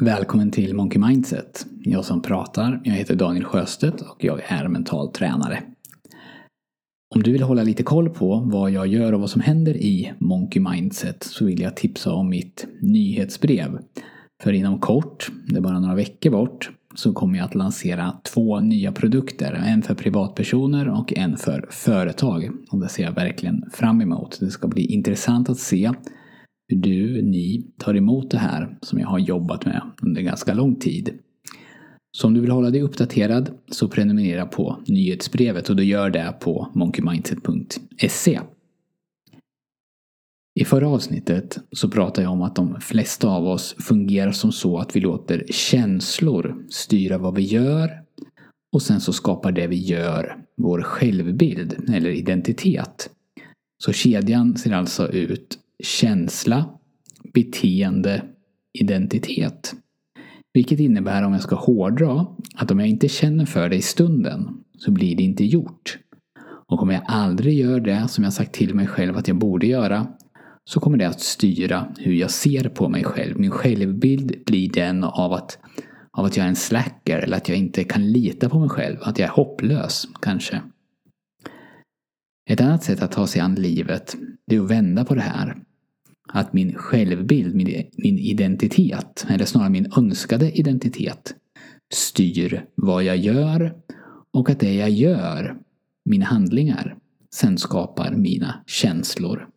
Välkommen till Monkey Mindset. Jag som pratar, jag heter Daniel Sjöstedt och jag är mental tränare. Om du vill hålla lite koll på vad jag gör och vad som händer i Monkey Mindset så vill jag tipsa om mitt nyhetsbrev. För inom kort, det är bara några veckor bort, så kommer jag att lansera två nya produkter. En för privatpersoner och en för företag. Och det ser jag verkligen fram emot. Det ska bli intressant att se hur du, ni, tar emot det här som jag har jobbat med under ganska lång tid. Så om du vill hålla dig uppdaterad så prenumerera på nyhetsbrevet och du gör det på monkeymindset.se. I förra avsnittet så pratade jag om att de flesta av oss fungerar som så att vi låter känslor styra vad vi gör och sen så skapar det vi gör vår självbild eller identitet. Så kedjan ser alltså ut känsla, beteende, identitet. Vilket innebär, om jag ska hårdra, att om jag inte känner för det i stunden så blir det inte gjort. Och om jag aldrig gör det som jag sagt till mig själv att jag borde göra så kommer det att styra hur jag ser på mig själv. Min självbild blir den av att, av att jag är en slacker eller att jag inte kan lita på mig själv. Att jag är hopplös, kanske. Ett annat sätt att ta sig an livet, det är att vända på det här. Att min självbild, min, min identitet, eller snarare min önskade identitet, styr vad jag gör och att det jag gör, mina handlingar, sen skapar mina känslor.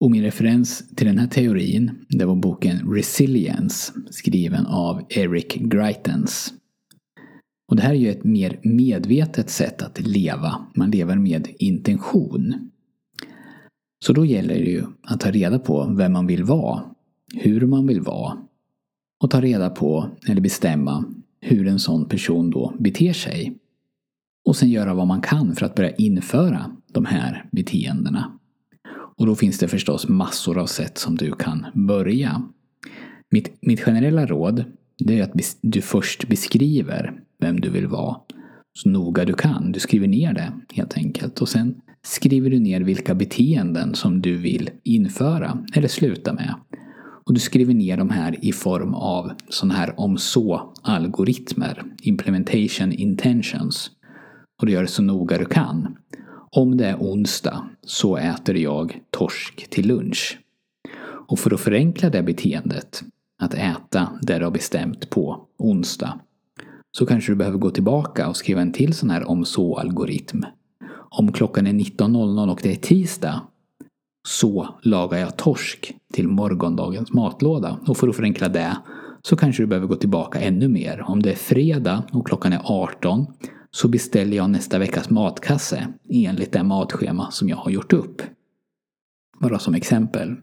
Och min referens till den här teorin, det var boken Resilience skriven av Eric Greitens. Och det här är ju ett mer medvetet sätt att leva. Man lever med intention. Så då gäller det ju att ta reda på vem man vill vara, hur man vill vara och ta reda på, eller bestämma, hur en sån person då beter sig. Och sen göra vad man kan för att börja införa de här beteendena. Och då finns det förstås massor av sätt som du kan börja. Mitt, mitt generella råd det är att du först beskriver vem du vill vara så noga du kan. Du skriver ner det helt enkelt. Och sen skriver du ner vilka beteenden som du vill införa eller sluta med. Och du skriver ner de här i form av sådana här om så-algoritmer. Implementation intentions. Och du gör det så noga du kan. Om det är onsdag så äter jag torsk till lunch. Och för att förenkla det beteendet, att äta det du har bestämt på onsdag, så kanske du behöver gå tillbaka och skriva en till sån här om så-algoritm. Om klockan är 19.00 och det är tisdag, så lagar jag torsk till morgondagens matlåda. Och för att förenkla det så kanske du behöver gå tillbaka ännu mer. Om det är fredag och klockan är 18 så beställer jag nästa veckas matkasse enligt det matschema som jag har gjort upp. Bara som exempel.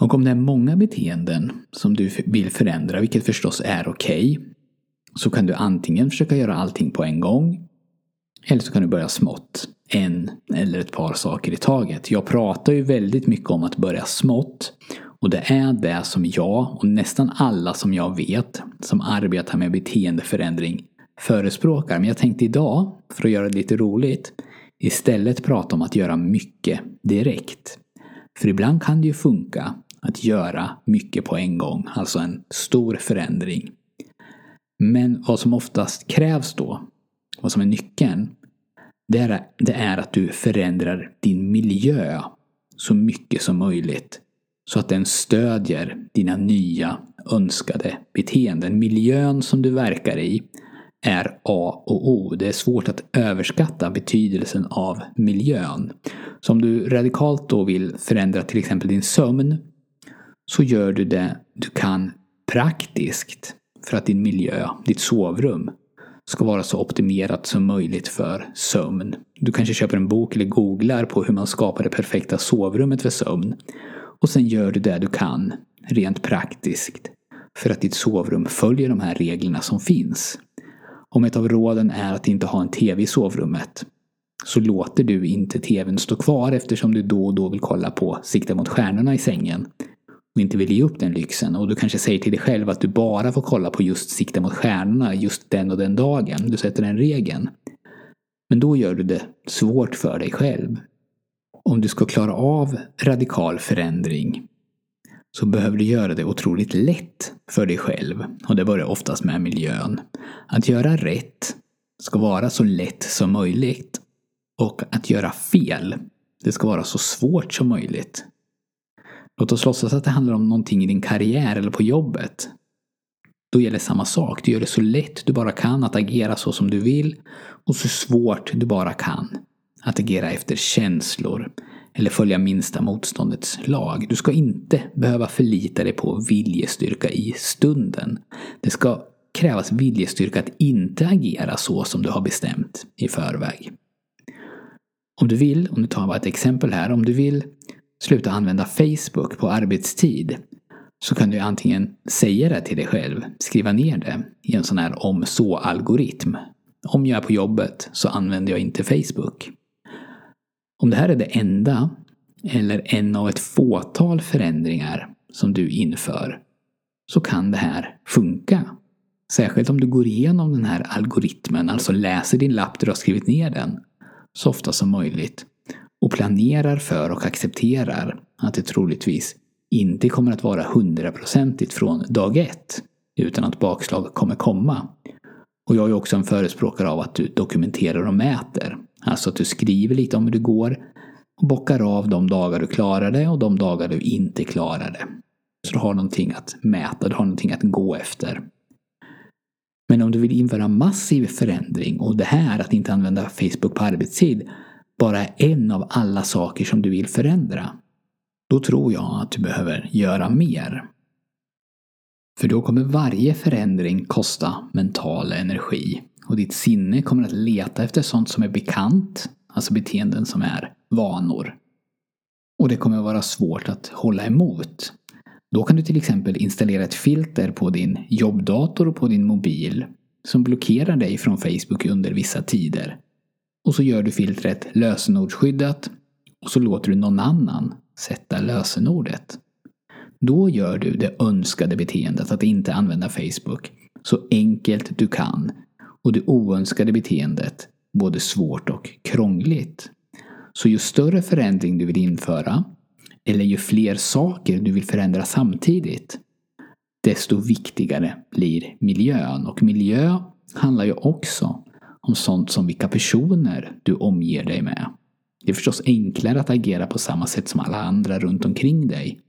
Och om det är många beteenden som du vill förändra, vilket förstås är okej, okay, så kan du antingen försöka göra allting på en gång eller så kan du börja smått. En eller ett par saker i taget. Jag pratar ju väldigt mycket om att börja smått. Och det är det som jag och nästan alla som jag vet som arbetar med beteendeförändring förespråkar. Men jag tänkte idag, för att göra det lite roligt, istället prata om att göra mycket direkt. För ibland kan det ju funka att göra mycket på en gång, alltså en stor förändring. Men vad som oftast krävs då, vad som är nyckeln, det är, det är att du förändrar din miljö så mycket som möjligt. Så att den stödjer dina nya önskade beteenden. Miljön som du verkar i är A och O. Det är svårt att överskatta betydelsen av miljön. Så om du radikalt då vill förändra till exempel din sömn så gör du det du kan praktiskt för att din miljö, ditt sovrum, ska vara så optimerat som möjligt för sömn. Du kanske köper en bok eller googlar på hur man skapar det perfekta sovrummet för sömn. Och sen gör du det du kan, rent praktiskt, för att ditt sovrum följer de här reglerna som finns. Om ett av råden är att inte ha en TV i sovrummet så låter du inte TVn stå kvar eftersom du då och då vill kolla på Sikta mot stjärnorna i sängen inte vill ge upp den lyxen. Och du kanske säger till dig själv att du bara får kolla på just Sikta mot stjärnorna just den och den dagen. Du sätter den regeln. Men då gör du det svårt för dig själv. Om du ska klara av radikal förändring så behöver du göra det otroligt lätt för dig själv. Och det börjar oftast med miljön. Att göra rätt ska vara så lätt som möjligt. Och att göra fel, det ska vara så svårt som möjligt. Låt oss låtsas att det handlar om någonting i din karriär eller på jobbet. Då gäller samma sak. Du gör det så lätt du bara kan att agera så som du vill och så svårt du bara kan att agera efter känslor eller följa minsta motståndets lag. Du ska inte behöva förlita dig på viljestyrka i stunden. Det ska krävas viljestyrka att inte agera så som du har bestämt i förväg. Om du vill, om du tar bara ett exempel här, om du vill sluta använda Facebook på arbetstid så kan du antingen säga det till dig själv, skriva ner det i en sån här om så-algoritm. Om jag är på jobbet så använder jag inte Facebook. Om det här är det enda, eller en av ett fåtal förändringar som du inför, så kan det här funka. Särskilt om du går igenom den här algoritmen, alltså läser din lapp där du har skrivit ner den, så ofta som möjligt planerar för och accepterar att det troligtvis inte kommer att vara hundraprocentigt från dag ett, utan att bakslag kommer komma. Och jag är också en förespråkare av att du dokumenterar och mäter. Alltså att du skriver lite om hur det går och bockar av de dagar du klarar det och de dagar du inte klarar det. Så du har någonting att mäta, du har någonting att gå efter. Men om du vill införa massiv förändring och det här att inte använda Facebook på arbetstid bara är en av alla saker som du vill förändra, då tror jag att du behöver göra mer. För då kommer varje förändring kosta mental energi och ditt sinne kommer att leta efter sånt som är bekant, alltså beteenden som är vanor. Och det kommer vara svårt att hålla emot. Då kan du till exempel installera ett filter på din jobbdator och på din mobil som blockerar dig från Facebook under vissa tider. Och så gör du filtret lösenordsskyddat och så låter du någon annan sätta lösenordet. Då gör du det önskade beteendet att inte använda Facebook så enkelt du kan och det oönskade beteendet både svårt och krångligt. Så ju större förändring du vill införa eller ju fler saker du vill förändra samtidigt desto viktigare blir miljön. Och miljö handlar ju också om sånt som vilka personer du omger dig med. Det är förstås enklare att agera på samma sätt som alla andra runt omkring dig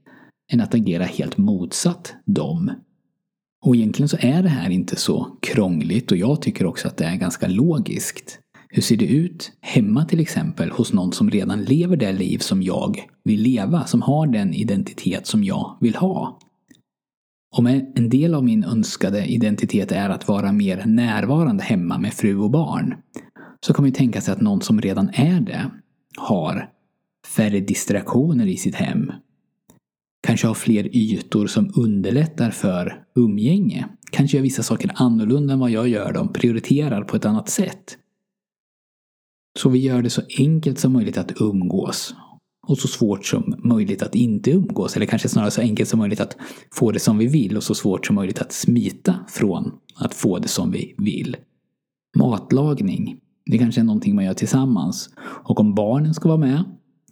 än att agera helt motsatt dem. Och egentligen så är det här inte så krångligt och jag tycker också att det är ganska logiskt. Hur ser det ut hemma till exempel hos någon som redan lever det liv som jag vill leva, som har den identitet som jag vill ha? Om en del av min önskade identitet är att vara mer närvarande hemma med fru och barn så kan man ju tänka sig att någon som redan är det har färre distraktioner i sitt hem. Kanske har fler ytor som underlättar för umgänge. Kanske gör vissa saker annorlunda än vad jag gör dem, prioriterar på ett annat sätt. Så vi gör det så enkelt som möjligt att umgås och så svårt som möjligt att inte umgås. Eller kanske snarare så enkelt som möjligt att få det som vi vill och så svårt som möjligt att smita från att få det som vi vill. Matlagning. Det kanske är någonting man gör tillsammans. Och om barnen ska vara med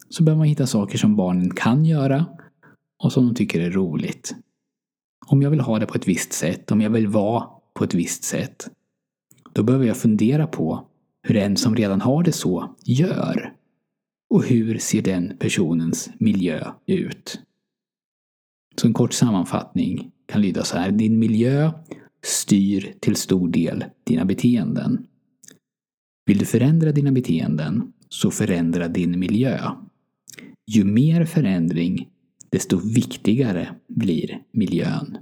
så behöver man hitta saker som barnen kan göra och som de tycker är roligt. Om jag vill ha det på ett visst sätt, om jag vill vara på ett visst sätt, då behöver jag fundera på hur en som redan har det så gör. Och hur ser den personens miljö ut? Så en kort sammanfattning kan lyda så här. Din miljö styr till stor del dina beteenden. Vill du förändra dina beteenden så förändra din miljö. Ju mer förändring, desto viktigare blir miljön.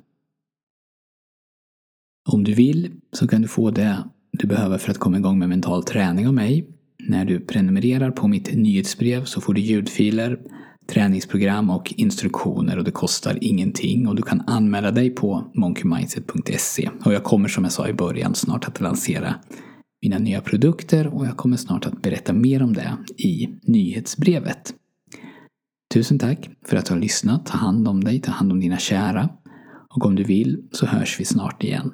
Om du vill så kan du få det du behöver för att komma igång med mental träning av mig. När du prenumererar på mitt nyhetsbrev så får du ljudfiler, träningsprogram och instruktioner och det kostar ingenting och du kan anmäla dig på monkeymindset.se. Och jag kommer som jag sa i början snart att lansera mina nya produkter och jag kommer snart att berätta mer om det i nyhetsbrevet. Tusen tack för att du har lyssnat. Ta hand om dig, ta hand om dina kära. Och om du vill så hörs vi snart igen.